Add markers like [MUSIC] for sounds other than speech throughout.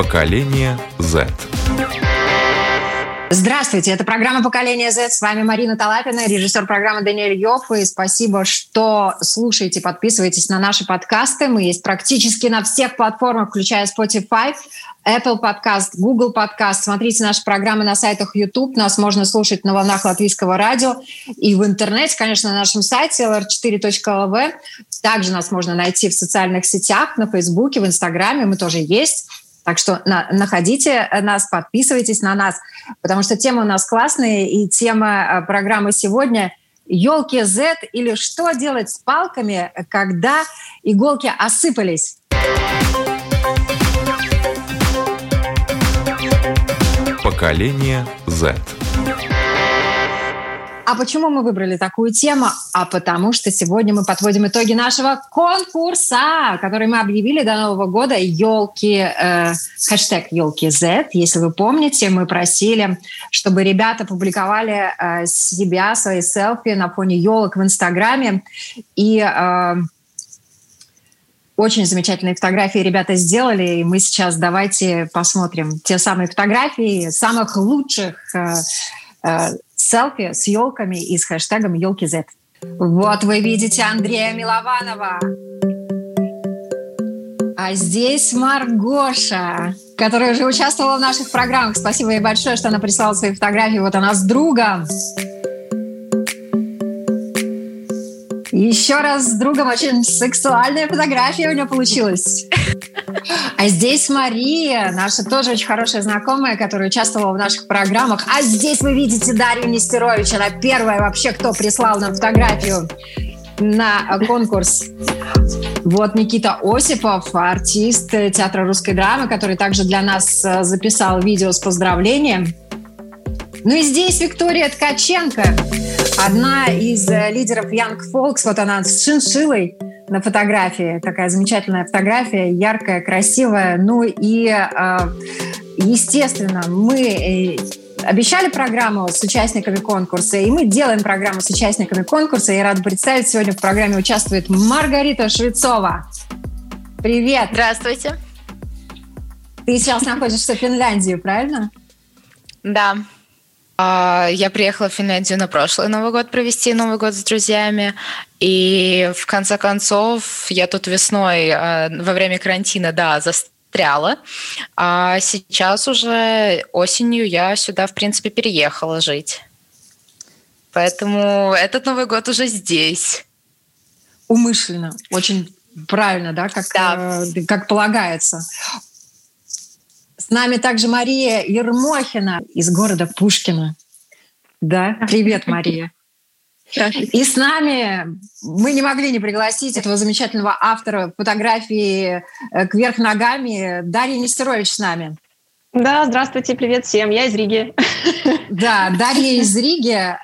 Поколение Z. Здравствуйте, это программа «Поколение Z». С вами Марина Талапина, режиссер программы Даниэль Йофф. И спасибо, что слушаете, подписываетесь на наши подкасты. Мы есть практически на всех платформах, включая Spotify, Apple Podcast, Google Podcast. Смотрите наши программы на сайтах YouTube. Нас можно слушать на волнах латвийского радио и в интернете, конечно, на нашем сайте lr4.lv. Также нас можно найти в социальных сетях, на Фейсбуке, в Инстаграме. Мы тоже есть. Так что на, находите нас, подписывайтесь на нас, потому что тема у нас классная, и тема э, программы сегодня елки Z или что делать с палками, когда иголки осыпались. Поколение Z. А почему мы выбрали такую тему? А потому что сегодня мы подводим итоги нашего конкурса, который мы объявили до Нового года. Елки, э, хэштег елки Z. Если вы помните, мы просили, чтобы ребята публиковали э, себя, свои селфи на фоне елок в Инстаграме. И э, очень замечательные фотографии ребята сделали, и мы сейчас давайте посмотрим те самые фотографии самых лучших э, э, селфи с елками и с хэштегом елки Z. Вот вы видите Андрея Милованова. А здесь Маргоша, которая уже участвовала в наших программах. Спасибо ей большое, что она прислала свои фотографии. Вот она с другом. Еще раз с другом очень сексуальная фотография у нее получилась. А здесь Мария, наша тоже очень хорошая знакомая, которая участвовала в наших программах. А здесь вы видите Дарью Нестерович. Она первая вообще, кто прислал нам фотографию на конкурс. Вот Никита Осипов, артист театра русской драмы, который также для нас э, записал видео с поздравлением. Ну и здесь Виктория Ткаченко, одна из э, лидеров Young Folks. Вот она с шиншилой на фотографии. Такая замечательная фотография, яркая, красивая. Ну и, э, естественно, мы э, обещали программу с участниками конкурса, и мы делаем программу с участниками конкурса. Я рада представить, сегодня в программе участвует Маргарита Швецова. Привет! Здравствуйте! Ты сейчас находишься в Финляндии, правильно? Да. А, я приехала в Финляндию на прошлый Новый год провести Новый год с друзьями. И в конце концов я тут весной а, во время карантина, да, застряла. А сейчас уже осенью я сюда, в принципе, переехала жить. Поэтому этот Новый год уже здесь. Умышленно. Очень правильно, да, как, да. Э, как полагается. С нами также Мария Ермохина из города Пушкина. Да, привет, Мария. И с нами мы не могли не пригласить этого замечательного автора фотографии э, «Кверх ногами» Дарья Нестерович с нами. Да, здравствуйте, привет всем, я из Риги. Да, Дарья из [LAUGHS] Риги.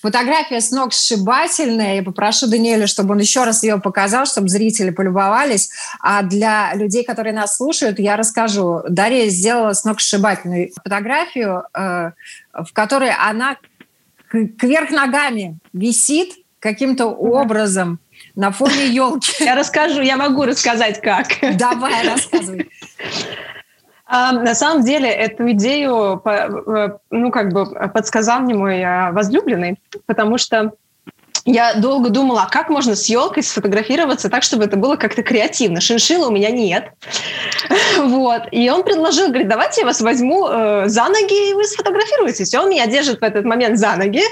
Фотография с ног сшибательная. Я попрошу Даниэля, чтобы он еще раз ее показал, чтобы зрители полюбовались. А для людей, которые нас слушают, я расскажу. Дарья сделала с ног сшибательную фотографию, э, в которой она кверх ногами висит каким-то образом на фоне елки. Я расскажу, я могу рассказать как. Давай, рассказывай. А, на самом деле эту идею, э, ну, как бы подсказал мне мой а, возлюбленный, потому что я долго думала, а как можно с елкой сфотографироваться так, чтобы это было как-то креативно. Шиншила у меня нет. [LAUGHS] Вот. И он предложил, говорит, давайте я вас возьму э, за ноги, и вы сфотографируетесь. И он меня держит в этот момент за ноги,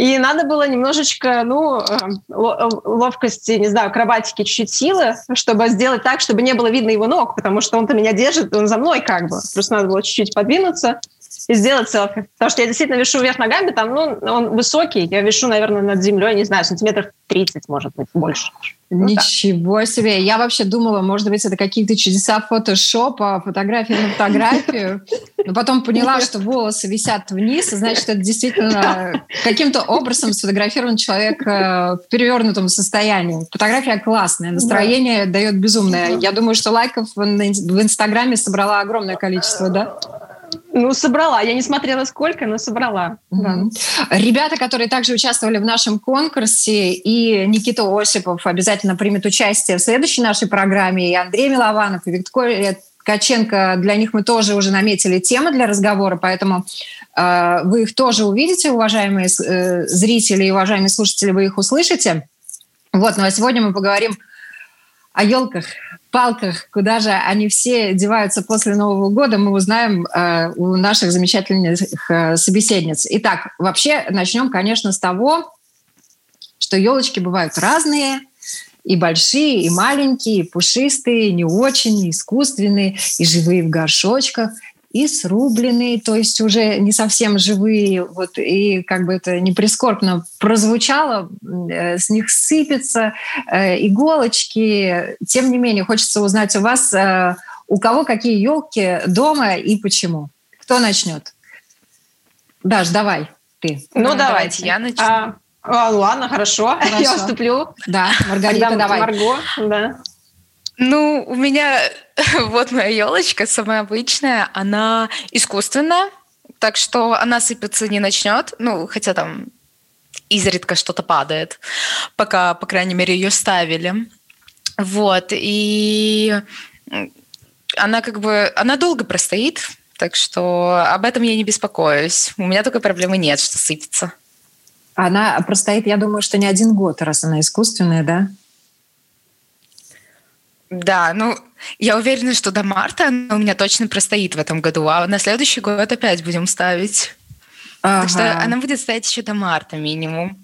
и надо было немножечко, ну, эм, ловкости, не знаю, акробатики, чуть-чуть силы, чтобы сделать так, чтобы не было видно его ног, потому что он-то меня держит, он за мной как бы. Просто надо было чуть-чуть подвинуться и сделать селфи. Потому что я действительно вешу вверх ногами, там, ну, он высокий, я вешу, наверное, над землей, не знаю, сантиметров 30, может быть, больше. Ну, Ничего так. себе. Я вообще думала, может быть, это какие-то чудеса фотошопа, фотографии на фотографию. Но потом поняла, что волосы висят вниз, и значит, это действительно каким-то образом сфотографирован человек э, в перевернутом состоянии. Фотография классная, настроение да. дает безумное. Я думаю, что лайков в Инстаграме собрала огромное количество, да? Ну, собрала. Я не смотрела сколько, но собрала. Mm-hmm. Да. Ребята, которые также участвовали в нашем конкурсе, и Никита Осипов обязательно примет участие в следующей нашей программе, и Андрей Милованов, и Виктория Ткаченко, для них мы тоже уже наметили темы для разговора, поэтому э, вы их тоже увидите, уважаемые э, зрители и уважаемые слушатели, вы их услышите. Вот, ну а сегодня мы поговорим о елках, палках, куда же они все деваются после Нового года, мы узнаем э, у наших замечательных э, собеседниц. Итак, вообще начнем, конечно, с того, что елочки бывают разные, и большие, и маленькие, и пушистые, и не очень, и искусственные, и живые в горшочках, и срубленные, то есть уже не совсем живые, вот, и как бы это не прискорбно прозвучало, э, с них сыпятся э, иголочки. Тем не менее, хочется узнать у вас, э, у кого какие елки дома и почему. Кто начнет? Даш, давай, ты. Ну, ну давайте. я начну. А, а, ладно, хорошо. [LAUGHS] хорошо. Я уступлю. Да, Маргарита, Тогда давай. Марго, да. Ну, у меня [LAUGHS] вот моя елочка, самая обычная, она искусственная, так что она сыпаться не начнет, ну, хотя там изредка что-то падает, пока, по крайней мере, ее ставили. Вот, и она как бы, она долго простоит, так что об этом я не беспокоюсь. У меня такой проблемы нет, что сыпется. Она простоит, я думаю, что не один год, раз она искусственная, да? Да, ну, я уверена, что до марта она у меня точно простоит в этом году, а на следующий год опять будем ставить. Ага. Так что она будет стоять еще до марта минимум.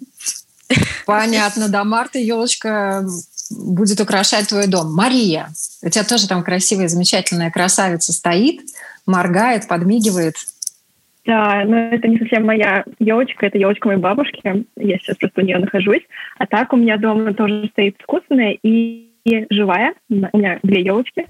Понятно, до марта елочка будет украшать твой дом. Мария, у тебя тоже там красивая, замечательная красавица стоит, моргает, подмигивает. Да, но это не совсем моя елочка, это елочка моей бабушки. Я сейчас просто у нее нахожусь. А так у меня дома тоже стоит искусственная и живая. У меня две елочки.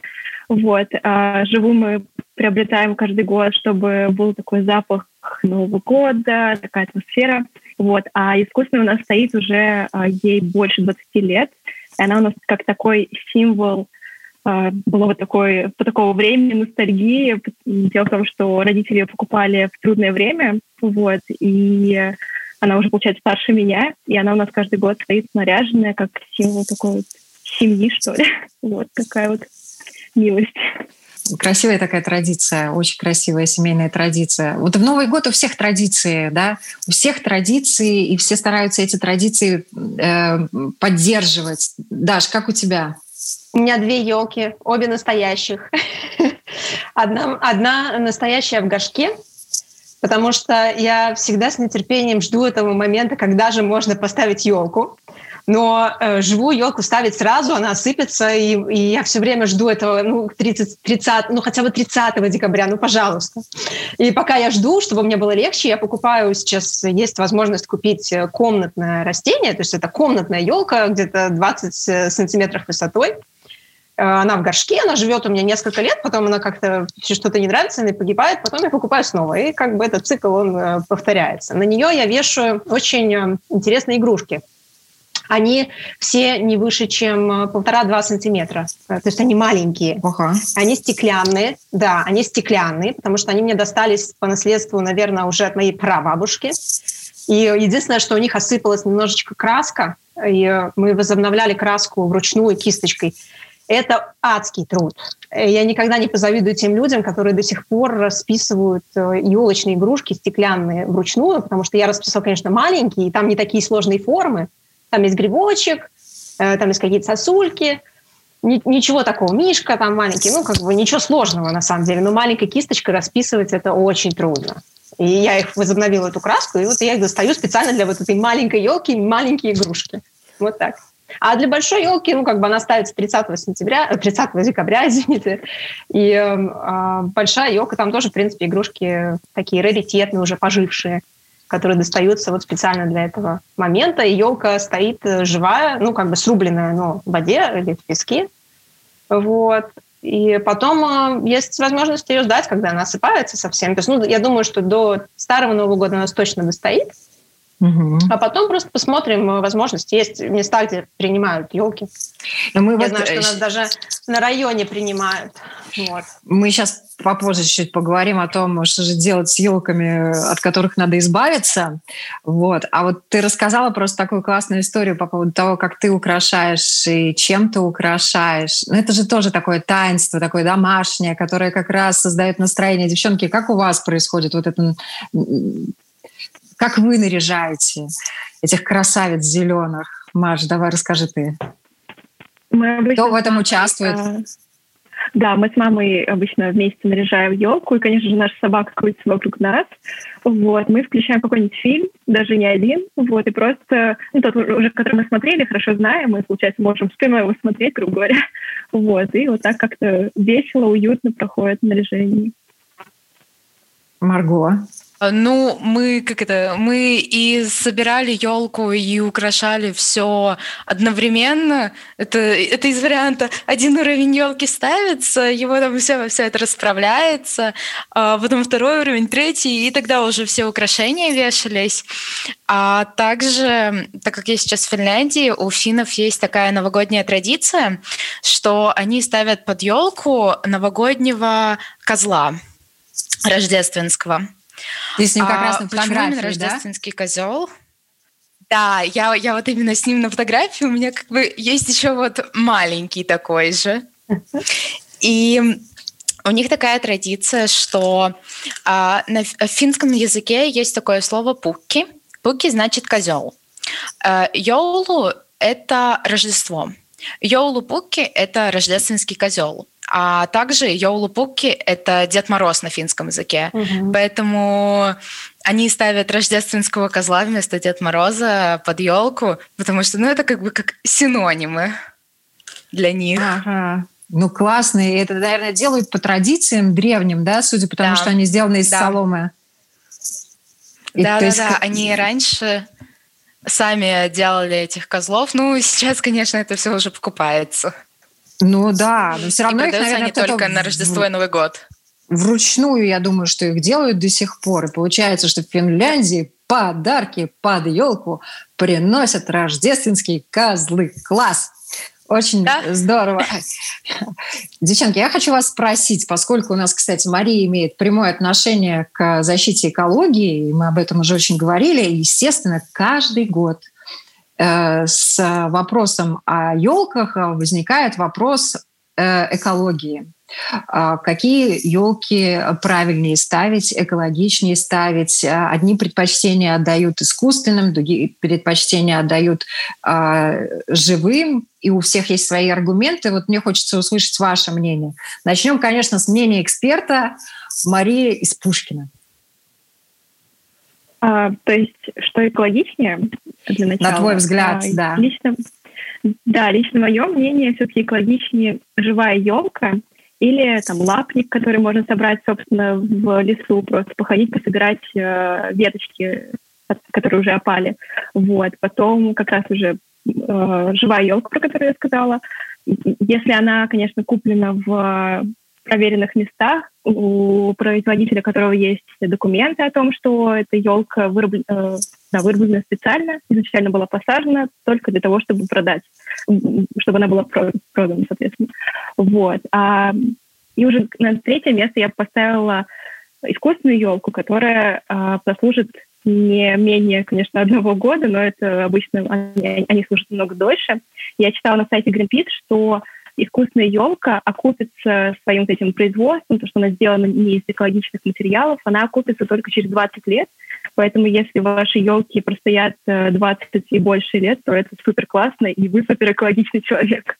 Вот. А живу мы приобретаем каждый год, чтобы был такой запах Нового года, такая атмосфера. Вот. А искусственная у нас стоит уже а, ей больше 20 лет. И она у нас как такой символ а, было вот такое, по такого времени ностальгии. Дело в том, что родители ее покупали в трудное время, вот, и она уже, получается, старше меня, и она у нас каждый год стоит наряженная, как символ такой семьи, что ли. [LAUGHS] Вот такая вот милость. Красивая такая традиция, очень красивая семейная традиция. Вот в Новый год у всех традиции, да, у всех традиции, и все стараются эти традиции э, поддерживать. Даш, как у тебя? У меня две елки, обе настоящих. [LAUGHS] Одна, одна настоящая в горшке, потому что я всегда с нетерпением жду этого момента, когда же можно поставить елку. Но э, живую елку ставить сразу, она сыпется, и, и я все время жду этого, ну, 30, 30, ну, хотя бы 30 декабря, ну, пожалуйста. И пока я жду, чтобы мне было легче, я покупаю сейчас, есть возможность купить э, комнатное растение, то есть это комнатная елка, где-то 20 э, сантиметров высотой, Э, она в горшке, она живет у меня несколько лет, потом она как-то что-то не нравится, она погибает, потом я покупаю снова. И как бы этот цикл, он повторяется. На нее я вешаю очень интересные игрушки. Они все не выше, чем полтора-два сантиметра. То есть они маленькие. Ага. Они стеклянные. Да, они стеклянные, потому что они мне достались по наследству, наверное, уже от моей прабабушки. И единственное, что у них осыпалась немножечко краска, и мы возобновляли краску вручную кисточкой. Это адский труд. Я никогда не позавидую тем людям, которые до сих пор расписывают елочные э, игрушки стеклянные вручную, потому что я расписал, конечно, маленькие, и там не такие сложные формы. Там есть грибочек, э, там есть какие-то сосульки, ничего такого. Мишка там маленький, ну, как бы ничего сложного на самом деле. Но маленькой кисточкой расписывать это очень трудно. И я их возобновила, эту краску, и вот я их достаю специально для вот этой маленькой елки, маленькие игрушки. Вот так. А для большой елки, ну, как бы она ставится 30 сентября, 30 э, декабря, [LAUGHS] извините. И э, большая елка, там тоже, в принципе, игрушки такие раритетные, уже пожившие, которые достаются вот специально для этого момента. И елка стоит э, живая, ну, как бы срубленная, но в воде или в песке. Вот. И потом э, есть возможность ее ждать, когда она осыпается совсем. То есть, ну, я думаю, что до старого Нового года она точно достоит. Угу. А потом просто посмотрим э, возможности. Есть места, где принимают елки. Но мы Я вот... знаю, что нас даже на районе принимают. Вот. Мы сейчас попозже чуть поговорим о том, что же делать с елками, от которых надо избавиться. Вот. А вот ты рассказала просто такую классную историю по поводу того, как ты украшаешь и чем ты украшаешь. Ну, это же тоже такое таинство, такое домашнее, которое как раз создает настроение. Девчонки, как у вас происходит вот это как вы наряжаете этих красавиц зеленых? Маш, давай расскажи ты. Мы Кто в этом участвует? А, да, мы с мамой обычно вместе наряжаем елку, и, конечно же, наша собака крутится вокруг нас. Вот, мы включаем какой-нибудь фильм, даже не один, вот, и просто, ну, тот уже, который мы смотрели, хорошо знаем, мы, получается, можем спиной его смотреть, грубо говоря. [LAUGHS] Вот, и вот так как-то весело, уютно проходит наряжение. Марго, ну, мы как это, мы и собирали елку и украшали все одновременно. Это, это из варианта один уровень елки ставится, его там все, все это расправляется, а потом второй уровень, третий, и тогда уже все украшения вешались. А также, так как я сейчас в Финляндии, у финнов есть такая новогодняя традиция, что они ставят под елку новогоднего козла рождественского. Ты с ним как а, раз на фотографии, рождественский да? козел? Да, я, я вот именно с ним на фотографии. У меня как бы есть еще вот маленький такой же. И у них такая традиция, что а, на финском языке есть такое слово пукки. Пукки значит козел. А, йолу это Рождество. Йолу пукки это рождественский козел. А также Йоулупукки — это Дед Мороз на финском языке. Угу. Поэтому они ставят рождественского козла вместо Дед Мороза под елку, потому что ну, это как бы как синонимы для них. Ага. Ну, классно. И это, наверное, делают по традициям древним, да, судя по тому, да. что они сделаны из да. соломы. да, да, есть... да. Они раньше сами делали этих козлов. Ну, сейчас, конечно, это все уже покупается. Ну да, но все равно и их, наверное, они только на Рождество и Новый год. Вручную, я думаю, что их делают до сих пор. И получается, что в Финляндии подарки под елку приносят рождественские козлы. Класс! Очень да? здорово. Девчонки, я хочу вас спросить, поскольку у нас, кстати, Мария имеет прямое отношение к защите экологии, и мы об этом уже очень говорили, естественно, каждый год – с вопросом о елках э, возникает вопрос э, экологии. А какие елки правильнее ставить, экологичнее ставить? Одни предпочтения отдают искусственным, другие предпочтения отдают живым, и у всех есть свои аргументы. Вот мне хочется услышать ваше мнение. Начнем, конечно, с мнения эксперта Марии из Пушкина. А, то есть, что экологичнее для начала? На твой взгляд, а, да. Лично, да, лично мое мнение, все-таки экологичнее живая елка или там лапник, который можно собрать, собственно, в лесу, просто походить, пособирать э, веточки, которые уже опали. Вот. Потом как раз уже э, живая елка, про которую я сказала. Если она, конечно, куплена в проверенных местах, у производителя которого есть документы о том, что эта елка вырублена, э, да, вырублена специально, изначально была посажена только для того, чтобы продать, чтобы она была продана, соответственно. Вот. А, и уже на третье место я поставила искусственную елку, которая а, прослужит не менее, конечно, одного года, но это обычно они, они служат много дольше. Я читала на сайте Greenpeace, что искусственная елка окупится своим вот этим производством, то, что она сделана не из экологичных материалов, она окупится только через 20 лет. Поэтому если ваши елки простоят 20 э, и больше лет, то это супер классно, и вы супер экологичный человек.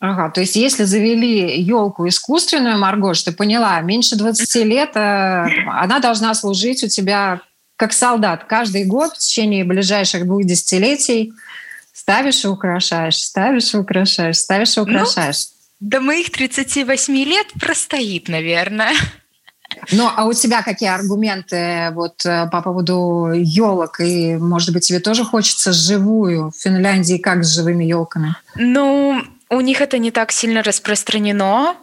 Ага, то есть если завели елку искусственную, Маргош, ты поняла, меньше 20 лет э, она должна служить у тебя как солдат каждый год в течение ближайших двух десятилетий Ставишь и украшаешь, ставишь и украшаешь, ставишь и ну, украшаешь. Ну, до моих 38 лет простоит, наверное. Ну, а у тебя какие аргументы вот э, по поводу елок? И, может быть, тебе тоже хочется живую в Финляндии, как с живыми елками? Ну, у них это не так сильно распространено.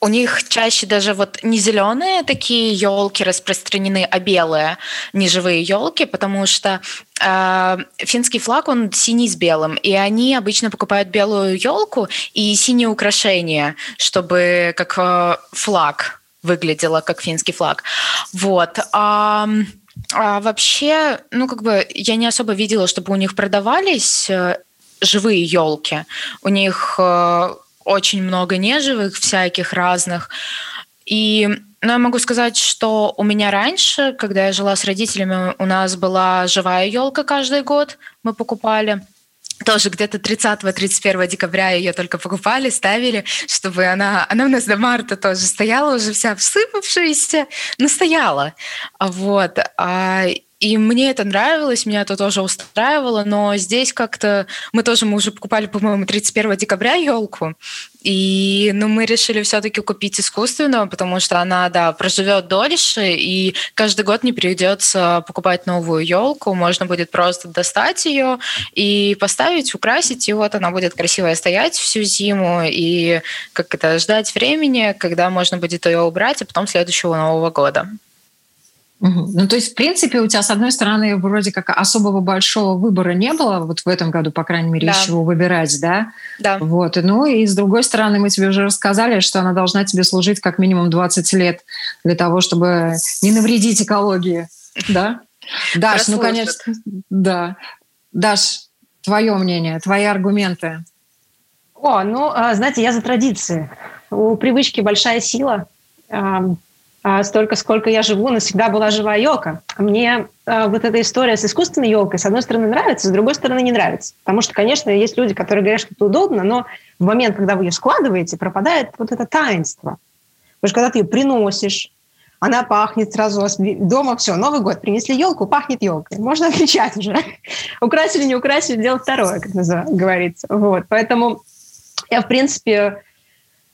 У них чаще даже вот не зеленые такие елки распространены, а белые неживые елки, потому что э, финский флаг он синий с белым, и они обычно покупают белую елку и синие украшения, чтобы как э, флаг выглядело, как финский флаг. Вот. А, а вообще, ну как бы я не особо видела, чтобы у них продавались э, живые елки. У них э, очень много неживых всяких разных. И ну, я могу сказать, что у меня раньше, когда я жила с родителями, у нас была живая елка каждый год, мы покупали. Тоже где-то 30-31 декабря ее только покупали, ставили, чтобы она... Она у нас до марта тоже стояла, уже вся всыпавшаяся, но стояла. Вот. И мне это нравилось, меня это тоже устраивало, но здесь как-то мы тоже мы уже покупали, по-моему, 31 декабря елку, и ну, мы решили все-таки купить искусственную, потому что она, да, проживет дольше, и каждый год не придется покупать новую елку, можно будет просто достать ее и поставить, украсить, и вот она будет красивая стоять всю зиму, и как это ждать времени, когда можно будет ее убрать, а потом следующего Нового года. Угу. Ну, то есть, в принципе, у тебя, с одной стороны, вроде как особого большого выбора не было, вот в этом году, по крайней мере, да. из чего выбирать, да? Да. Вот. Ну, и с другой стороны, мы тебе уже рассказали, что она должна тебе служить как минимум 20 лет для того, чтобы не навредить экологии, да? Даш, ну, конечно, да. Даш, твое мнение, твои аргументы. О, ну, а, знаете, я за традиции. У привычки большая сила столько, сколько я живу, навсегда была живая елка. Мне а, вот эта история с искусственной елкой, с одной стороны, нравится, с другой стороны, не нравится. Потому что, конечно, есть люди, которые говорят, что это удобно, но в момент, когда вы ее складываете, пропадает вот это таинство. Потому что когда ты ее приносишь, она пахнет сразу у вас дома, все, Новый год, принесли елку, пахнет елкой. Можно отвечать уже. [LAUGHS] украсили, не украсили, дело второе, как говорится. Вот. Поэтому я, в принципе,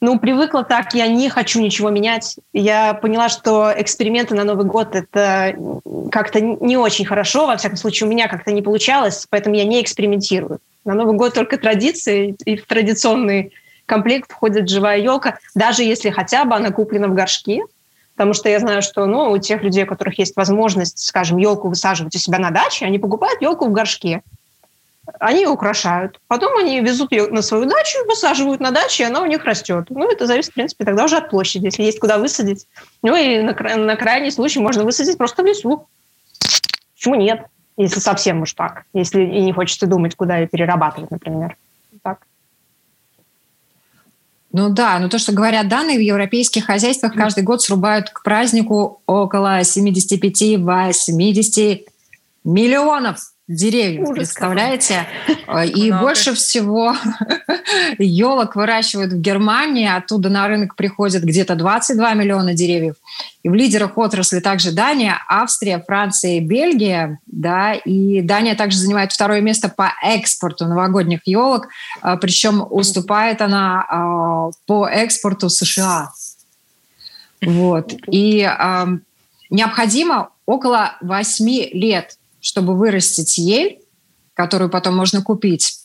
ну, привыкла так, я не хочу ничего менять. Я поняла, что эксперименты на Новый год – это как-то не очень хорошо, во всяком случае, у меня как-то не получалось, поэтому я не экспериментирую. На Новый год только традиции, и в традиционный комплект входит живая елка, даже если хотя бы она куплена в горшке, потому что я знаю, что ну, у тех людей, у которых есть возможность, скажем, елку высаживать у себя на даче, они покупают елку в горшке они ее украшают. Потом они везут ее на свою дачу, высаживают на даче, и она у них растет. Ну, это зависит, в принципе, тогда уже от площади, если есть куда высадить. Ну, и на, на крайний случай можно высадить просто в лесу. Почему нет? Если совсем уж так. Если и не хочется думать, куда ее перерабатывать, например. Так. Ну да, но то, что говорят данные, в европейских хозяйствах каждый год срубают к празднику около 75-80 миллионов деревьев, Ужас представляете? Какой. И Много. больше всего [LAUGHS] елок выращивают в Германии, оттуда на рынок приходят где-то 22 миллиона деревьев. И в лидерах отрасли также Дания, Австрия, Франция и Бельгия. Да, и Дания также занимает второе место по экспорту новогодних елок, а, причем уступает она а, по экспорту США. Вот. И необходимо около 8 лет чтобы вырастить ель, которую потом можно купить.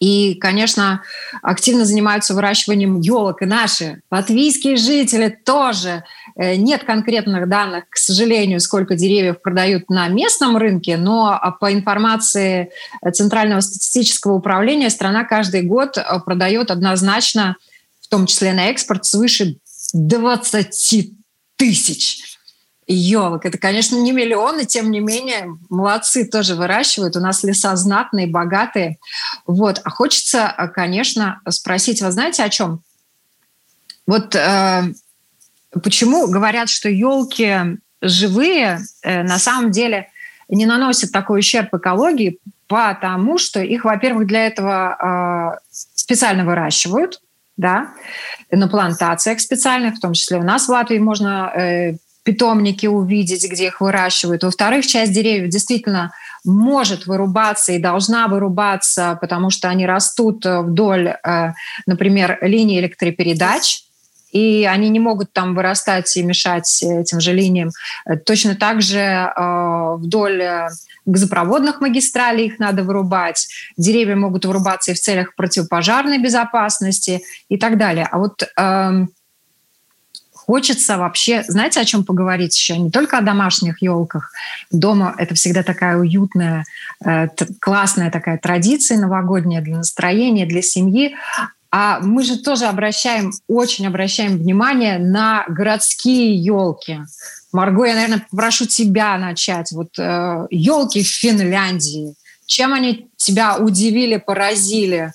И, конечно, активно занимаются выращиванием елок и наши латвийские жители тоже. Э, нет конкретных данных, к сожалению, сколько деревьев продают на местном рынке, но по информации Центрального статистического управления страна каждый год э, продает однозначно, в том числе на экспорт, свыше 20 тысяч елок. Это, конечно, не миллионы, тем не менее, молодцы тоже выращивают. У нас леса знатные, богатые. Вот. А хочется, э, конечно, спросить, вы знаете о чем? Вот э, почему говорят, что елки живые э, на самом деле не наносят такой ущерб экологии, потому что их, во-первых, для этого э, специально выращивают, да, на плантациях специальных, в том числе у нас в Латвии можно э, питомники увидеть, где их выращивают. Во-вторых, часть деревьев действительно может вырубаться и должна вырубаться, потому что они растут вдоль, э, например, линии электропередач, и они не могут там вырастать и мешать этим же линиям. Точно так же э, вдоль газопроводных магистралей их надо вырубать. Деревья могут вырубаться и в целях противопожарной безопасности и так далее. А вот эм, Хочется вообще, знаете, о чем поговорить еще? Не только о домашних елках. Дома это всегда такая уютная, э, классная такая традиция новогодняя для настроения, для семьи. А мы же тоже обращаем, очень обращаем внимание на городские елки. Марго, я, наверное, попрошу тебя начать. Вот э, елки в Финляндии. Чем они тебя удивили, поразили?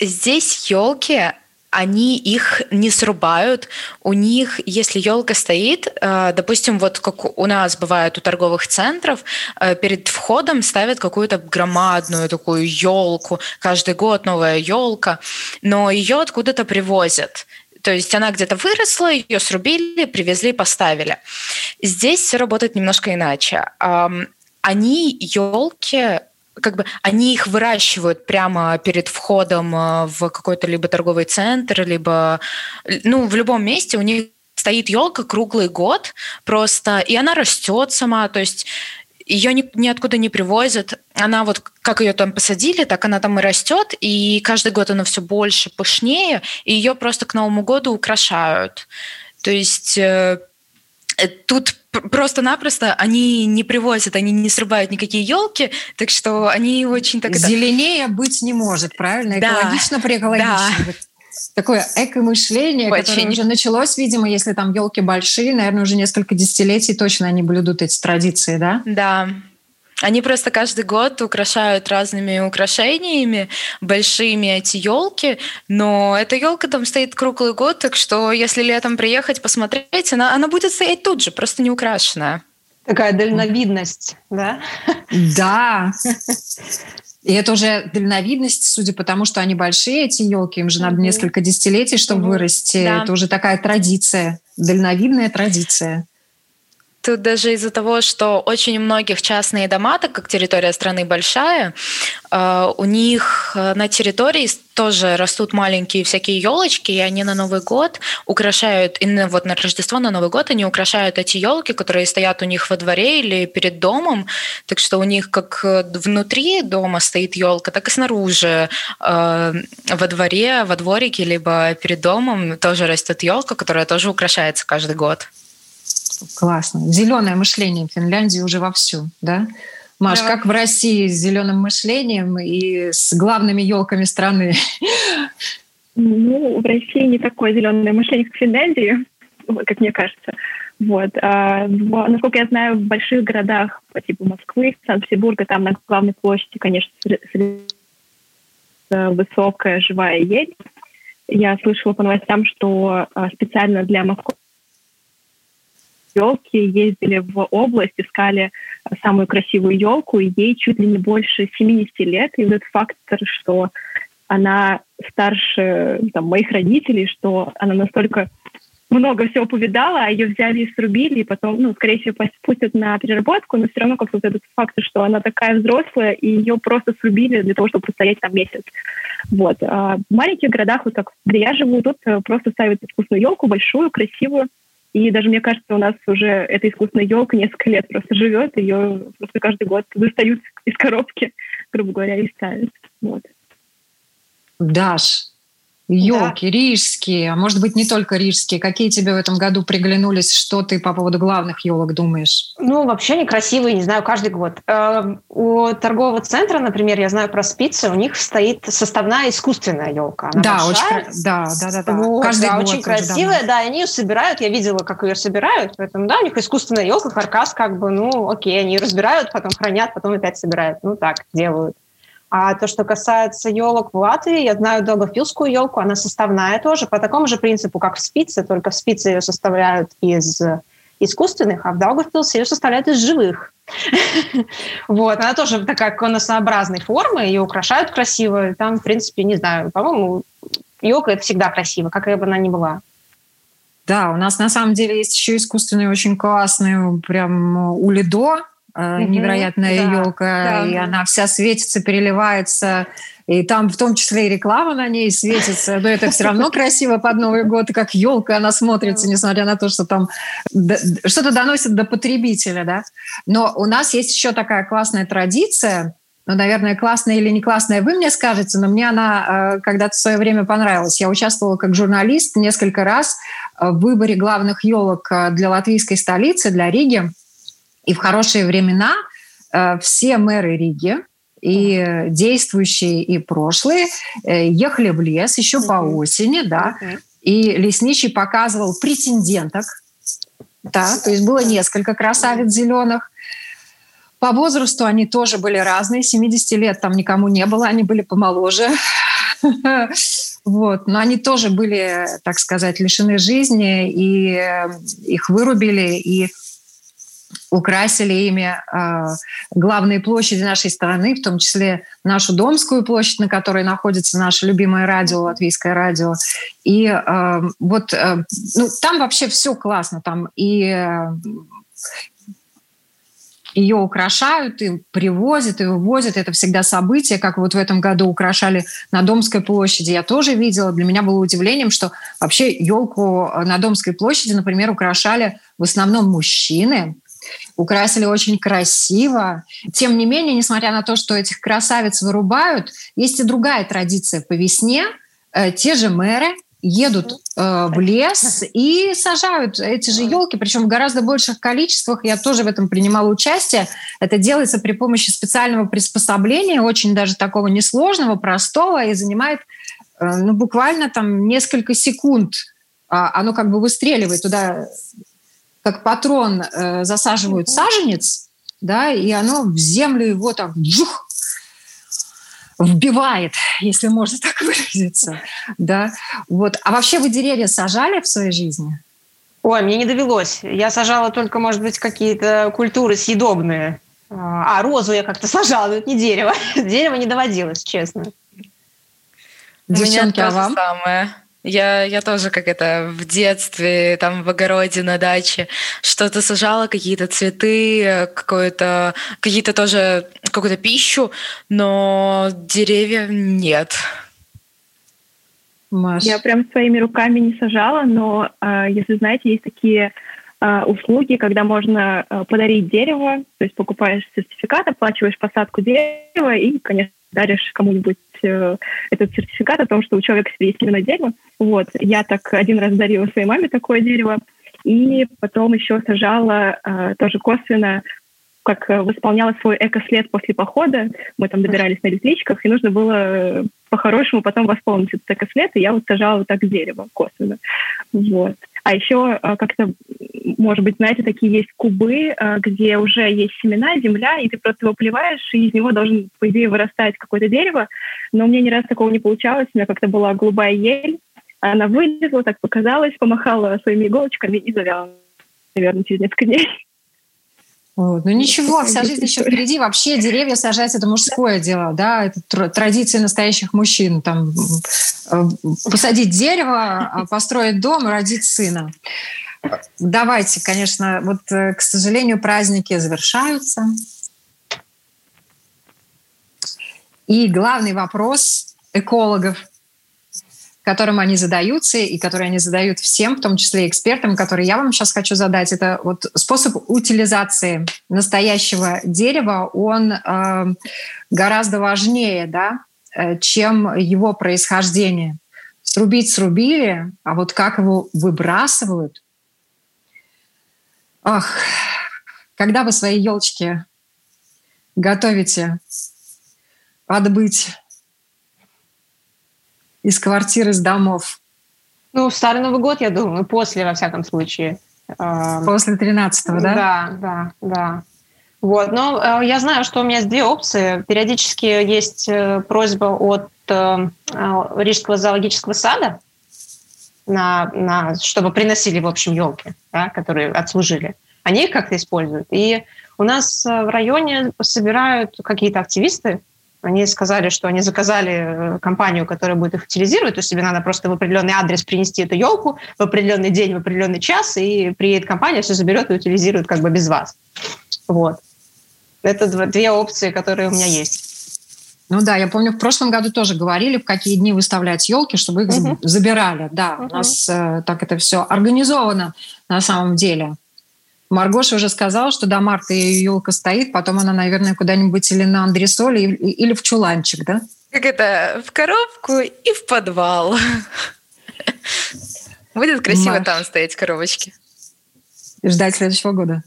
Здесь елки они их не срубают. У них, если елка стоит, э, допустим, вот как у нас бывает у торговых центров, э, перед входом ставят какую-то громадную такую елку. Каждый год новая елка, но ее откуда-то привозят. То есть она где-то выросла, ее срубили, привезли, поставили. Здесь все работает немножко иначе. Они елки как бы они их выращивают прямо перед входом э, в какой-то либо торговый центр, либо ну в любом месте у них стоит елка круглый год просто, и она растет сама, то есть ее ни, ниоткуда не привозят. Она вот, как ее там посадили, так она там и растет, и каждый год она все больше, пышнее, и ее просто к Новому году украшают. То есть э, тут просто-напросто они не привозят, они не срубают никакие елки, так что они очень так... Зеленее быть не может, правильно? Экологично да, при экологично. Да. Такое эко-мышление, очень. которое уже началось, видимо, если там елки большие, наверное, уже несколько десятилетий точно они блюдут эти традиции, да? Да, они просто каждый год украшают разными украшениями, большими эти елки, но эта елка там стоит круглый год, так что если летом приехать посмотреть, она, она будет стоять тут же, просто не украшенная. Такая дальновидность, да? Да. И это уже дальновидность, судя по тому, что они большие, эти елки, им же надо несколько десятилетий, чтобы вырасти. Да. Это уже такая традиция, дальновидная традиция. Тут даже из-за того, что очень у многих частные дома, так как территория страны большая, э, у них э, на территории тоже растут маленькие всякие елочки, и они на Новый год украшают, и вот на Рождество, на Новый год они украшают эти елки, которые стоят у них во дворе или перед домом, так что у них как внутри дома стоит елка, так и снаружи э, во дворе, во дворике, либо перед домом тоже растет елка, которая тоже украшается каждый год. Классно. Зеленое мышление в Финляндии уже вовсю, да? Маш, да. как в России с зеленым мышлением и с главными елками страны? Ну, в России не такое зеленое мышление, как в Финляндии, как мне кажется. Вот. А, насколько я знаю, в больших городах по типу Москвы, Санкт-Петербурга, там на главной площади, конечно, высокая живая ель. Я слышала по новостям, что а, специально для Москвы елки, ездили в область, искали самую красивую елку, и ей чуть ли не больше 70 лет. И вот этот фактор, что она старше там, моих родителей, что она настолько много всего повидала, а ее взяли и срубили, и потом, ну, скорее всего, пустят на переработку, но все равно как-то вот этот факт, что она такая взрослая, и ее просто срубили для того, чтобы простоять там месяц. Вот. А в маленьких городах, вот как где я живу, тут э, просто ставят искусственную елку, большую, красивую, и даже, мне кажется, у нас уже эта искусственная елка несколько лет просто живет, ее просто каждый год достают из коробки, [LAUGHS] грубо говоря, и ставят. Вот. Даш, Елки, да. рижские, а может быть не только рижские. Какие тебе в этом году приглянулись? Что ты по поводу главных елок думаешь? Ну, вообще они красивые, не знаю, каждый год. Эм, у торгового центра, например, я знаю про спицы, у них стоит составная искусственная елка. Она да, большая. очень, да, да, да, да. Вот, каждый да, год очень красивая, да, они ее собирают. Я видела, как ее собирают, поэтому да, у них искусственная елка, каркас, как бы, ну, окей, они ее разбирают, потом хранят, потом опять собирают. Ну так делают. А то, что касается елок в Латвии, я знаю долгофилскую елку, она составная тоже, по такому же принципу, как в спице, только в спице ее составляют из искусственных, а в Даугавпилсе ее составляют из живых. [LAUGHS] Вот, она тоже такая конусообразной формы, ее украшают красиво, там, в принципе, не знаю, по-моему, елка это всегда красиво, какая бы она ни была. Да, у нас на самом деле есть еще искусственные очень классные, прям у Лидо, угу, невероятная да, елка, да, и она вся светится, переливается, и там в том числе и реклама на ней светится, но это все равно [LAUGHS] красиво под Новый год, как елка она смотрится, несмотря на то, что там что-то доносит до потребителя, да. Но у нас есть еще такая классная традиция, ну, наверное, классная или не классная, вы мне скажете, но мне она э, когда-то в свое время понравилась. Я участвовала как журналист несколько раз в выборе главных елок э, для латвийской столицы, для Риги. И в хорошие времена все мэры Риги, и действующие, и прошлые, ехали в лес еще по осени, да, и лесничий показывал претенденток, да, то есть было несколько красавиц зеленых, по возрасту они тоже были разные. 70 лет там никому не было, они были помоложе. [LAUGHS] Вот. Но они тоже были, так сказать, лишены жизни, и э, их вырубили, и украсили ими э, главные площади нашей страны, в том числе нашу Домскую площадь, на которой находится наше любимое радио, латвийское радио. И э, вот э, ну, там вообще все классно. Там и э, ее украшают и привозят, и вывозят. Это всегда событие, как вот в этом году украшали на Домской площади. Я тоже видела. Для меня было удивлением, что вообще елку на Домской площади, например, украшали в основном мужчины, украсили очень красиво. Тем не менее, несмотря на то, что этих красавиц вырубают, есть и другая традиция по весне. Э, те же мэры едут э, в лес и сажают эти же елки, причем в гораздо больших количествах. Я тоже в этом принимала участие. Это делается при помощи специального приспособления, очень даже такого несложного, простого, и занимает э, ну, буквально там несколько секунд. А, оно как бы выстреливает туда, как патрон э, засаживают саженец, да, и оно в землю его так джух, вбивает, если можно так [LAUGHS] выразиться. Да? Вот. А вообще вы деревья сажали в своей жизни? Ой, мне не довелось. Я сажала только, может быть, какие-то культуры съедобные. А, а розу я как-то сажала, но это не дерево. [LAUGHS] Дерево не доводилось, честно. Девчонки, а вам? Самое. Я, я тоже как это в детстве, там в огороде на даче что-то сажала, какие-то цветы, какое-то, какие-то тоже, какую-то пищу, но деревья нет. Маш. Я прям своими руками не сажала, но э, если знаете, есть такие э, услуги, когда можно э, подарить дерево, то есть покупаешь сертификат, оплачиваешь посадку дерева и, конечно, даришь кому-нибудь э, этот сертификат о том, что у человека себе есть именно дерево. Вот. Я так один раз дарила своей маме такое дерево, и потом еще сажала э, тоже косвенно как э, восполняла свой экослед после похода. Мы там добирались на электричках, и нужно было э, по-хорошему потом восполнить этот экослед, и я вот сажала вот так дерево косвенно. Вот. А еще э, как-то, может быть, знаете, такие есть кубы, где уже есть семена, земля, и ты просто его поливаешь, и из него должен, по идее, вырастать какое-то дерево. Но у меня ни разу такого не получалось. У меня как-то была голубая ель, она вылезла, так показалась, помахала своими иголочками и завяла, наверное, через несколько [LAUGHS] дней. Вот. Ну ничего, вся жизнь еще впереди. Вообще деревья сажать это мужское дело, да, это традиция настоящих мужчин. Там э, посадить дерево, а построить дом, родить сына. Давайте, конечно, вот, э, к сожалению, праздники завершаются. И главный вопрос экологов – которым они задаются и которые они задают всем, в том числе экспертам, которые я вам сейчас хочу задать. Это вот способ утилизации настоящего дерева, он э, гораздо важнее, да, э, чем его происхождение. Срубить срубили, а вот как его выбрасывают. Ах, когда вы свои елочки готовите отбыть из квартир, из домов? Ну, в Старый Новый год, я думаю, после, во всяком случае. Эм, после 13-го, да? Да, да, да. Вот, но э, я знаю, что у меня есть две опции. Периодически есть э, просьба от э, Рижского зоологического сада, на, на, чтобы приносили, в общем, елки, да, которые отслужили. Они их как-то используют. И у нас в районе собирают какие-то активисты, они сказали, что они заказали э, компанию, которая будет их утилизировать, то есть тебе надо просто в определенный адрес принести эту елку в определенный день, в определенный час, и приедет компания, все заберет и утилизирует как бы без вас. Вот. Это две опции, которые у меня есть. Ну да, я помню, в прошлом году тоже говорили, в какие дни выставлять елки, чтобы их uh забирали. Да, uh у нас э, так это все организовано на самом деле. Маргоша уже сказала, что до марта ее елка стоит, потом она, наверное, куда-нибудь или на андресоль, или в чуланчик, да? Как это, в коробку и в подвал. Будет красиво там стоять коробочки. Ждать следующего года.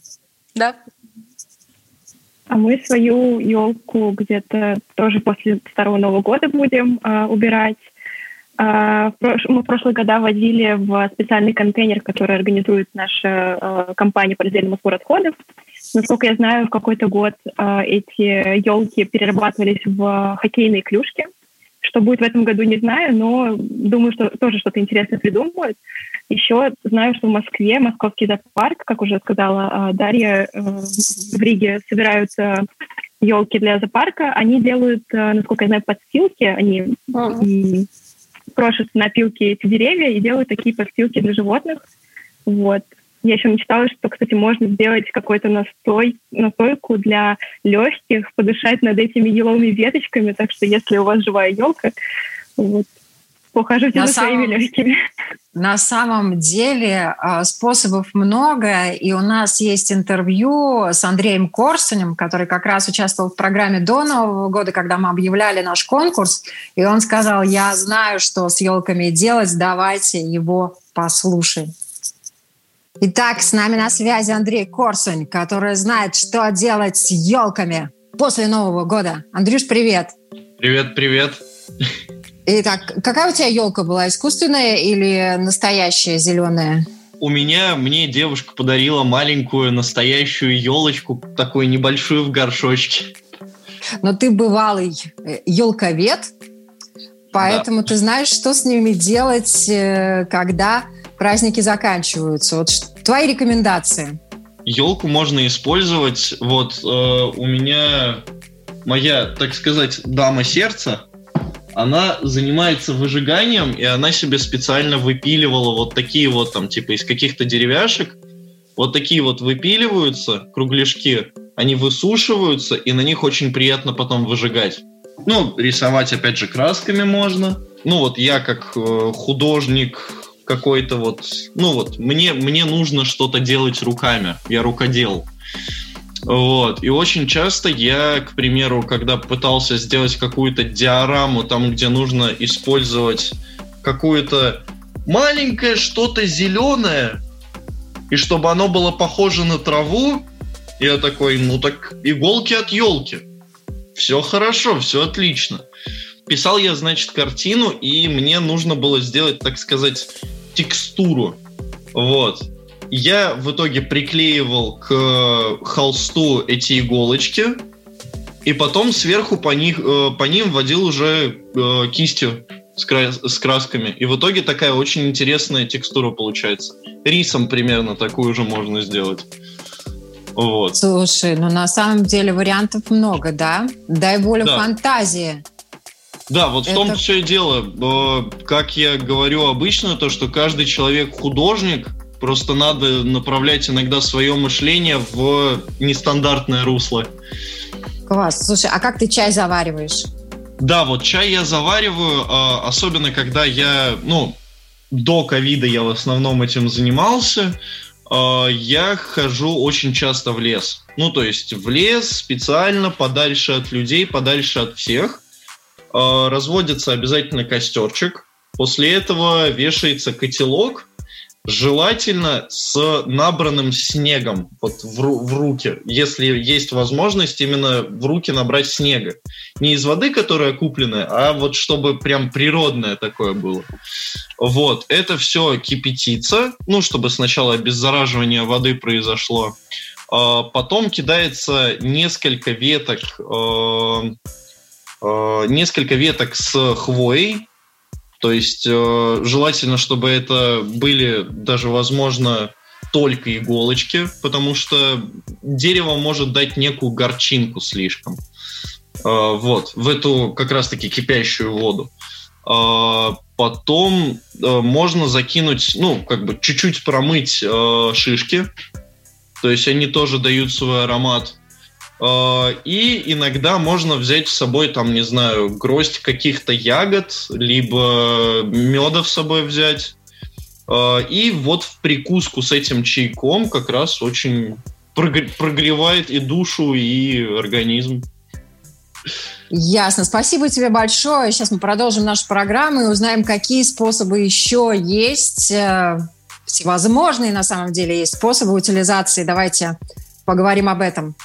Да. А мы свою елку где-то тоже после Старого Нового года будем э, убирать. Э, мы в прошлые года возили в специальный контейнер, который организует наша э, компания по раздельному сбору отходов. Насколько я знаю, в какой-то год э, эти елки перерабатывались в хоккейные клюшки. Что будет в этом году, не знаю, но думаю, что тоже что-то интересное придумают. Еще знаю, что в Москве, московский зоопарк, как уже сказала Дарья, э, в Риге собираются елки для зоопарка. Они делают, насколько я знаю, подстилки. Они. Крошат на пилки эти деревья и делают такие подстилки для животных. Вот. Я еще мечтала, что, кстати, можно сделать какой-то настой, настойку для легких, подышать над этими еловыми веточками. Так что, если у вас живая елка, вот, ухаживайте на за самом, своими легкими. На самом деле а, способов много, и у нас есть интервью с Андреем Корсунем, который как раз участвовал в программе до Нового года, когда мы объявляли наш конкурс, и он сказал, я знаю, что с елками делать, давайте его послушаем. Итак, с нами на связи Андрей Корсунь, который знает, что делать с елками после Нового года. Андрюш, привет! Привет, привет! Итак, какая у тебя елка была, искусственная или настоящая зеленая? У меня, мне девушка подарила маленькую настоящую елочку, такую небольшую в горшочке. Но ты бывалый елковед, поэтому да. ты знаешь, что с ними делать, э, когда праздники заканчиваются. Вот твои рекомендации. Елку можно использовать. Вот э, у меня моя, так сказать, дама сердца, она занимается выжиганием, и она себе специально выпиливала вот такие вот там, типа из каких-то деревяшек, вот такие вот выпиливаются кругляшки, они высушиваются, и на них очень приятно потом выжигать. Ну, рисовать, опять же, красками можно. Ну, вот я как э, художник, какой-то вот, ну вот, мне, мне нужно что-то делать руками, я рукодел. Вот. И очень часто я, к примеру, когда пытался сделать какую-то диораму, там, где нужно использовать какое-то маленькое что-то зеленое, и чтобы оно было похоже на траву, я такой, ну так иголки от елки. Все хорошо, все отлично. Писал я, значит, картину, и мне нужно было сделать, так сказать, текстуру. Вот. Я в итоге приклеивал к холсту эти иголочки, и потом сверху по, них, э, по ним вводил уже э, кистью с красками. И в итоге такая очень интересная текстура получается. Рисом примерно такую же можно сделать. Вот. Слушай, ну на самом деле вариантов много, да? Дай волю да. фантазии. Да, вот это... в том все и дело. Как я говорю обычно, то, что каждый человек художник, просто надо направлять иногда свое мышление в нестандартное русло. Класс. Слушай, а как ты чай завариваешь? Да, вот чай я завариваю, а, особенно когда я, ну, до ковида я в основном этим занимался. А, я хожу очень часто в лес. Ну, то есть в лес специально, подальше от людей, подальше от всех – Э, разводится обязательно костерчик. После этого вешается котелок, желательно с набранным снегом вот в, в руки, если есть возможность именно в руки набрать снега. Не из воды, которая купленная, а вот чтобы прям природное такое было. Вот, это все кипятится, ну, чтобы сначала обеззараживание воды произошло. А потом кидается несколько веток э, Э, несколько веток с хвоей, то есть э, желательно, чтобы это были даже, возможно, только иголочки, потому что дерево может дать некую горчинку слишком. Э, вот, в эту как раз-таки кипящую воду. Потом можно закинуть, ну, как бы чуть-чуть промыть шишки, то есть они тоже дают свой аромат. А, и иногда можно взять с собой, там, не знаю, гроздь каких-то ягод, либо меда с собой взять. Э, и вот в прикуску с этим чайком как раз очень прогревает и душу, и организм. Ясно. Спасибо тебе большое. Сейчас мы продолжим нашу программу и узнаем, какие способы еще есть. Э, всевозможные, на самом деле, есть способы утилизации. Давайте поговорим об этом.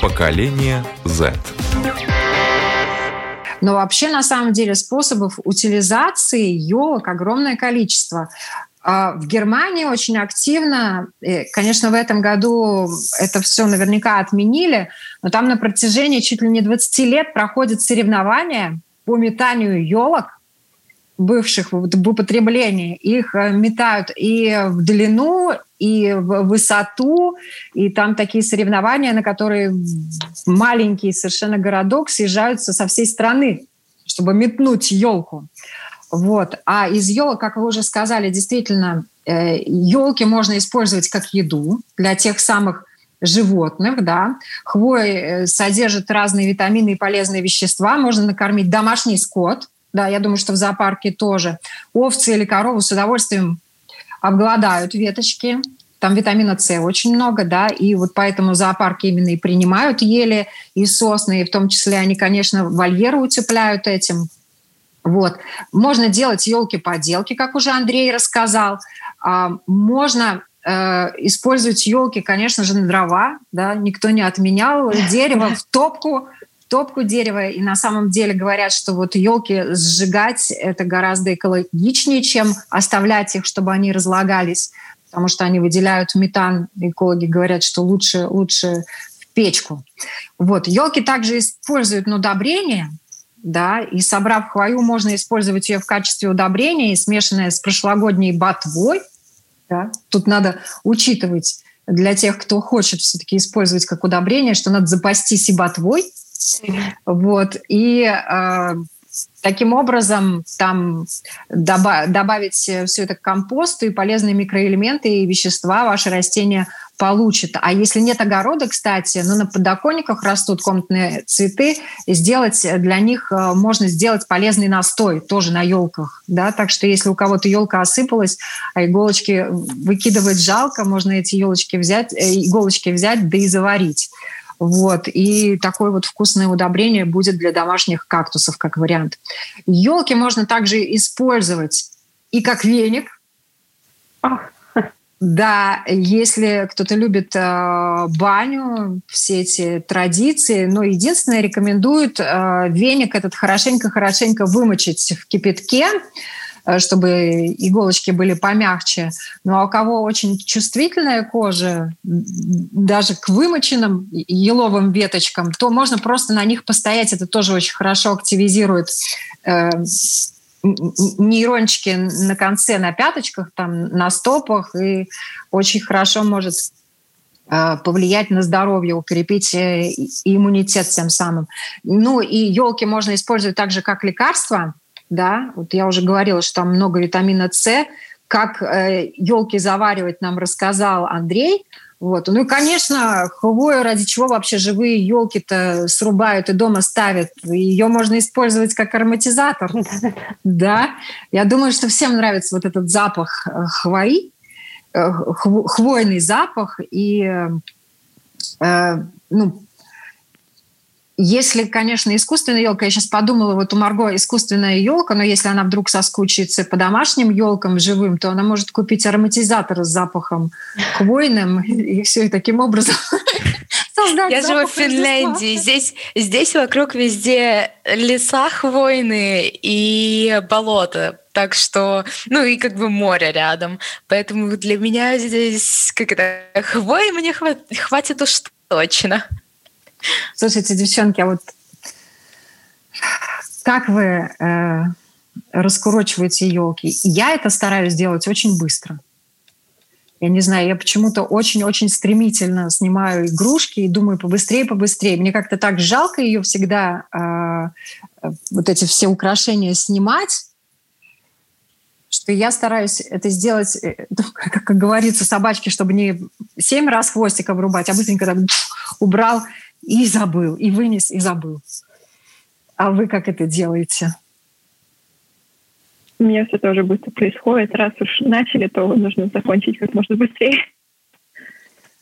Поколение Z. Но вообще, на самом деле, способов утилизации елок огромное количество. А в Германии очень активно, конечно, в этом году это все наверняка отменили, но там на протяжении чуть ли не 20 лет проходят соревнования по метанию елок, бывших в употреблении. Их э, метают и в длину, и в высоту, и там такие соревнования, на которые маленький совершенно городок съезжаются со всей страны, чтобы метнуть елку. Вот. А из елок, как вы уже сказали, действительно, елки э, можно использовать как еду для тех самых животных, да. Хвоя э, содержит разные витамины и полезные вещества. Можно накормить домашний скот, да, я думаю, что в зоопарке тоже. Овцы или коровы с удовольствием обгладают веточки. Там витамина С очень много, да, и вот поэтому зоопарки именно и принимают ели и сосны, и в том числе они, конечно, вольеры утепляют этим. Вот. Можно делать елки-поделки, как уже Андрей рассказал. А, можно э, использовать елки, конечно же, на дрова. Да? Никто не отменял. Дерево в топку топку дерева. И на самом деле говорят, что вот елки сжигать это гораздо экологичнее, чем оставлять их, чтобы они разлагались, потому что они выделяют метан. Экологи говорят, что лучше, лучше в печку. Вот. Елки также используют на удобрение, да, и собрав хвою, можно использовать ее в качестве удобрения, и смешанная с прошлогодней ботвой. Да. Тут надо учитывать для тех, кто хочет все-таки использовать как удобрение, что надо запастись и ботвой. Вот. И э, таким образом там доба- добавить все это к компосту и полезные микроэлементы и вещества ваши растения получит. А если нет огорода, кстати, ну, на подоконниках растут комнатные цветы, сделать для них э, можно сделать полезный настой тоже на елках. Да? Так что если у кого-то елка осыпалась, а иголочки выкидывать жалко, можно эти елочки взять, э, иголочки взять, да и заварить. Вот. И такое вот вкусное удобрение будет для домашних кактусов, как вариант. Елки можно также использовать и как веник. Ах. Да, если кто-то любит э, баню, все эти традиции, но единственное, рекомендуют э, веник этот хорошенько-хорошенько вымочить в кипятке, чтобы иголочки были помягче. Ну а у кого очень чувствительная кожа, даже к вымоченным еловым веточкам, то можно просто на них постоять. Это тоже очень хорошо активизирует э, нейрончики на конце, на пяточках, там, на стопах, и очень хорошо может э, повлиять на здоровье, укрепить э, иммунитет тем самым. Ну и елки можно использовать также как лекарство, да, вот я уже говорила, что там много витамина С, как э, елки заваривать нам рассказал Андрей – вот. Ну и, конечно, хвою, ради чего вообще живые елки-то срубают и дома ставят. Ее можно использовать как ароматизатор. [LAUGHS] Да. Я думаю, что всем нравится вот этот запах э, хвои, э, хвойный запах. И э, ну, если, конечно, искусственная елка, я сейчас подумала, вот у Марго искусственная елка, но если она вдруг соскучится по домашним елкам живым, то она может купить ароматизатор с запахом хвойным и все, и таким образом [LAUGHS] Я живу в Финляндии. Здесь, здесь вокруг везде леса хвойные и болота. Так что, ну и как бы море рядом. Поэтому для меня здесь как это хвои мне хватит уж точно. Слушайте, девчонки, а вот как вы э, раскурочиваете елки? Я это стараюсь делать очень быстро. Я не знаю, я почему-то очень-очень стремительно снимаю игрушки и думаю побыстрее, побыстрее. Мне как-то так жалко ее всегда, э, вот эти все украшения снимать, что я стараюсь это сделать, э, ну, [LAUGHS] как, как говорится, собачки, чтобы не семь раз хвостика врубать, а быстренько так убрал и забыл, и вынес, и забыл. А вы как это делаете? У меня все тоже быстро происходит. Раз уж начали, то нужно закончить как можно быстрее.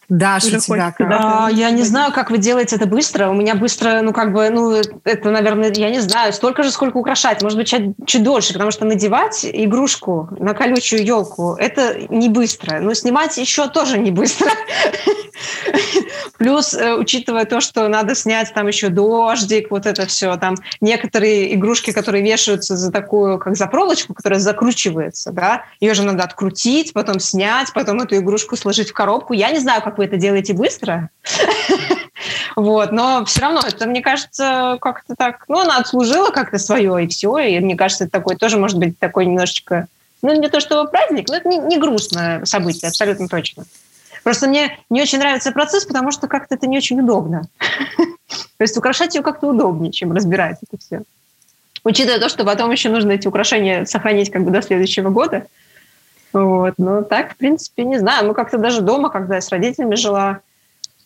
Даша, у тебя как? А, я не знаю, как вы делаете это быстро. У меня быстро, ну, как бы, ну, это, наверное, я не знаю, столько же, сколько украшать. Может быть, чуть, чуть дольше, потому что надевать игрушку на колючую елку – это не быстро. Но снимать еще тоже не быстро. [LAUGHS] Плюс, э, учитывая то, что надо снять там еще дождик, вот это все, там некоторые игрушки, которые вешаются за такую, как за проволочку, которая закручивается, да, ее же надо открутить, потом снять, потом эту игрушку сложить в коробку. Я не знаю, как вы это делаете быстро. [LAUGHS] Вот, но все равно это, мне кажется, как-то так, ну, она отслужила как-то свое, и все, и мне кажется, это такой тоже может быть такой немножечко, ну, не то чтобы праздник, но это не, не грустное событие, абсолютно точно. Просто мне не очень нравится процесс, потому что как-то это не очень удобно. [LAUGHS] То есть украшать ее как-то удобнее, чем разбирать это все. Учитывая то, что потом еще нужно эти украшения сохранить как бы до следующего года – вот. Но так, в принципе, не знаю. Мы как-то даже дома, когда я с родителями жила,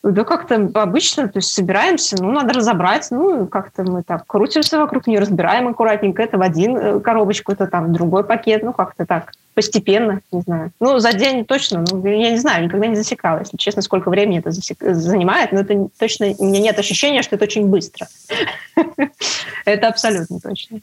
да как-то обычно, то есть собираемся, ну, надо разобрать, ну, как-то мы так крутимся вокруг нее, разбираем аккуратненько, это в один э, коробочку, это там в другой пакет, ну, как-то так, постепенно, не знаю. Ну, за день точно, ну, я не знаю, никогда не засекала, если честно, сколько времени это засек... занимает, но это точно, у меня нет ощущения, что это очень быстро. [LAUGHS] Это абсолютно точно.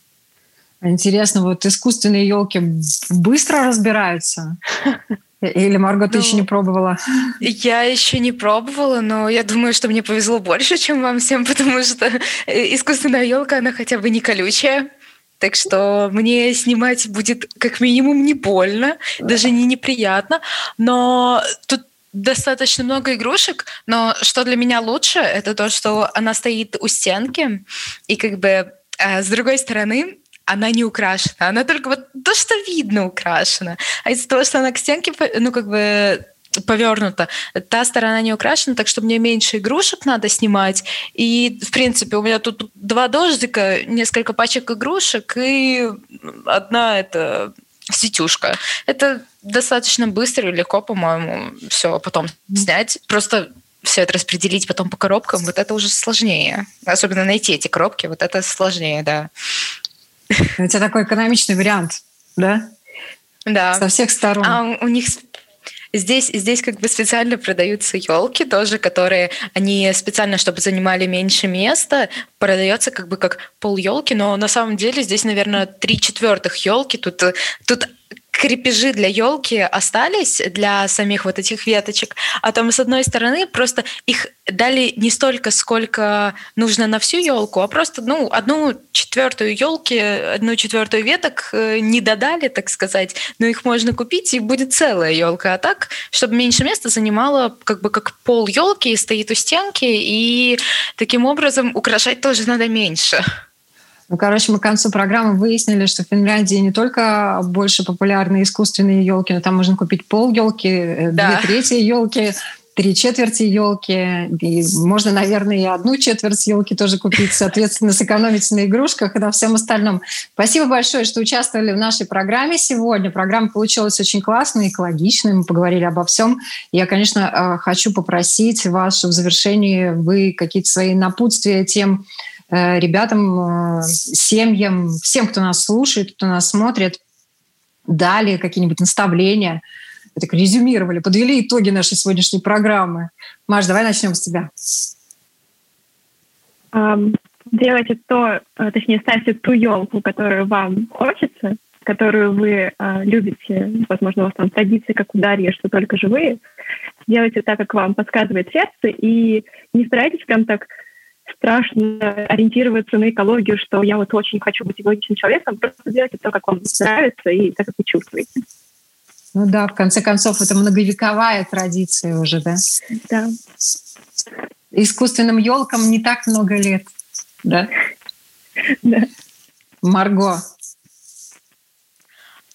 Интересно, вот искусственные елки быстро разбираются? [LAUGHS] Или, Марго, ты ну, еще не пробовала? Я еще не пробовала, но я думаю, что мне повезло больше, чем вам всем, [LAUGHS] потому что искусственная елка, она хотя бы не колючая. Так что мне снимать будет как минимум не больно, даже не неприятно. Но тут достаточно много игрушек, но что для меня лучше, это то, что она стоит у стенки, и как бы э, с другой стороны она не украшена. Она только вот то, что видно, украшена. А из-за того, что она к стенке, ну, как бы повернута. Та сторона не украшена, так что мне меньше игрушек надо снимать. И, в принципе, у меня тут два дождика, несколько пачек игрушек и одна это сетюшка. Это достаточно быстро и легко, по-моему, все потом снять. Просто все это распределить потом по коробкам, вот это уже сложнее. Особенно найти эти коробки, вот это сложнее, да. [LAUGHS] У тебя такой экономичный вариант, да? Да. Со всех сторон. А у них Здесь, здесь как бы специально продаются елки тоже, которые они специально, чтобы занимали меньше места, продается как бы как пол елки, но на самом деле здесь, наверное, три четвертых елки. Тут, тут крепежи для елки остались для самих вот этих веточек, а там с одной стороны просто их дали не столько, сколько нужно на всю елку, а просто ну одну четвертую елки, одну четвертую веток э, не додали, так сказать, но их можно купить и будет целая елка, а так, чтобы меньше места занимала как бы как пол елки стоит у стенки и таким образом украшать тоже надо меньше. Ну, короче, мы к концу программы выяснили, что в Финляндии не только больше популярны искусственные елки, но там можно купить пол елки, э, да. две трети елки, три четверти елки. И можно, наверное, и одну четверть елки тоже купить, соответственно, сэкономить на игрушках и на всем остальном. Спасибо большое, что участвовали в нашей программе сегодня. Программа получилась очень классной, экологичной. Мы поговорили обо всем. Я, конечно, э, хочу попросить вас, в завершении вы какие-то свои напутствия тем, ребятам, э, семьям, всем, кто нас слушает, кто нас смотрит, дали какие-нибудь наставления, так резюмировали, подвели итоги нашей сегодняшней программы. Маш, давай начнем с тебя. Делайте то, э, точнее, ставьте ту елку, которую вам хочется, которую вы любите. Возможно, у вас там традиции, как у Дарьи, что только живые. Делайте так, как вам подсказывает сердце, и не старайтесь прям так страшно ориентироваться на экологию, что я вот очень хочу быть экологичным человеком, просто делайте то, как вам нравится и так, как вы чувствуете. Ну да, в конце концов, это многовековая традиция уже, да? Да. Искусственным елкам не так много лет, да? Да. Марго.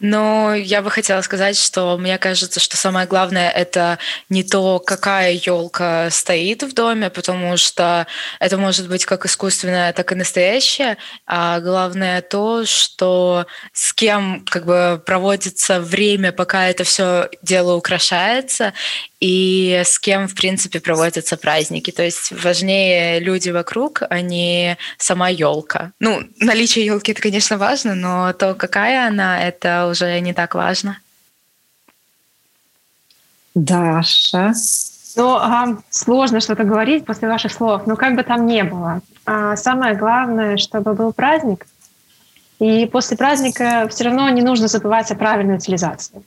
Но я бы хотела сказать, что мне кажется, что самое главное это не то, какая елка стоит в доме, потому что это может быть как искусственная, так и настоящая, а главное то, что с кем как бы проводится время, пока это все дело украшается, и с кем, в принципе, проводятся праздники. То есть важнее люди вокруг, а не сама елка. Ну, наличие елки это, конечно, важно, но то, какая она, это уже не так важно. Даша. Ну, а, сложно что-то говорить после ваших слов, но как бы там ни было. А самое главное, чтобы был праздник, и после праздника все равно не нужно забывать о правильной утилизации.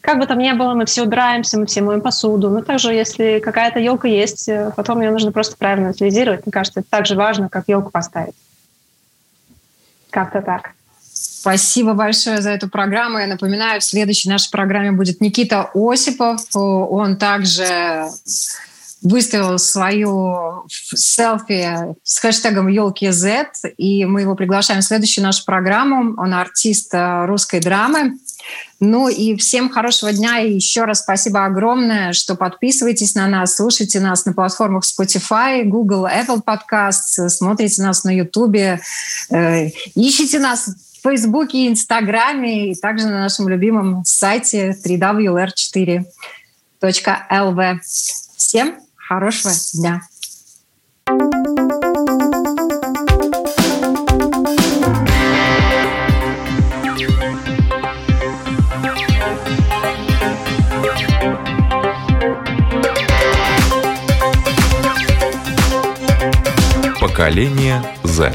Как бы там ни было, мы все убираемся, мы все моем посуду. Но также, если какая-то елка есть, э, потом ее нужно просто правильно утилизировать. Мне кажется, это так же важно, как елку поставить. Как-то так. Спасибо большое за эту программу. Я напоминаю, в следующей нашей программе будет Никита Осипов. Он также выставил свою селфи с хэштегом елки Z, и мы его приглашаем в следующую нашу программу. Он артист э, русской драмы. Ну и всем хорошего дня. И еще раз спасибо огромное, что подписываетесь на нас, слушайте нас на платформах Spotify, Google, Apple Podcasts, смотрите нас на YouTube, э, ищите нас Фейсбуке, Инстаграме и также на нашем любимом сайте www.r4.lv. Всем хорошего дня! Поколение Z.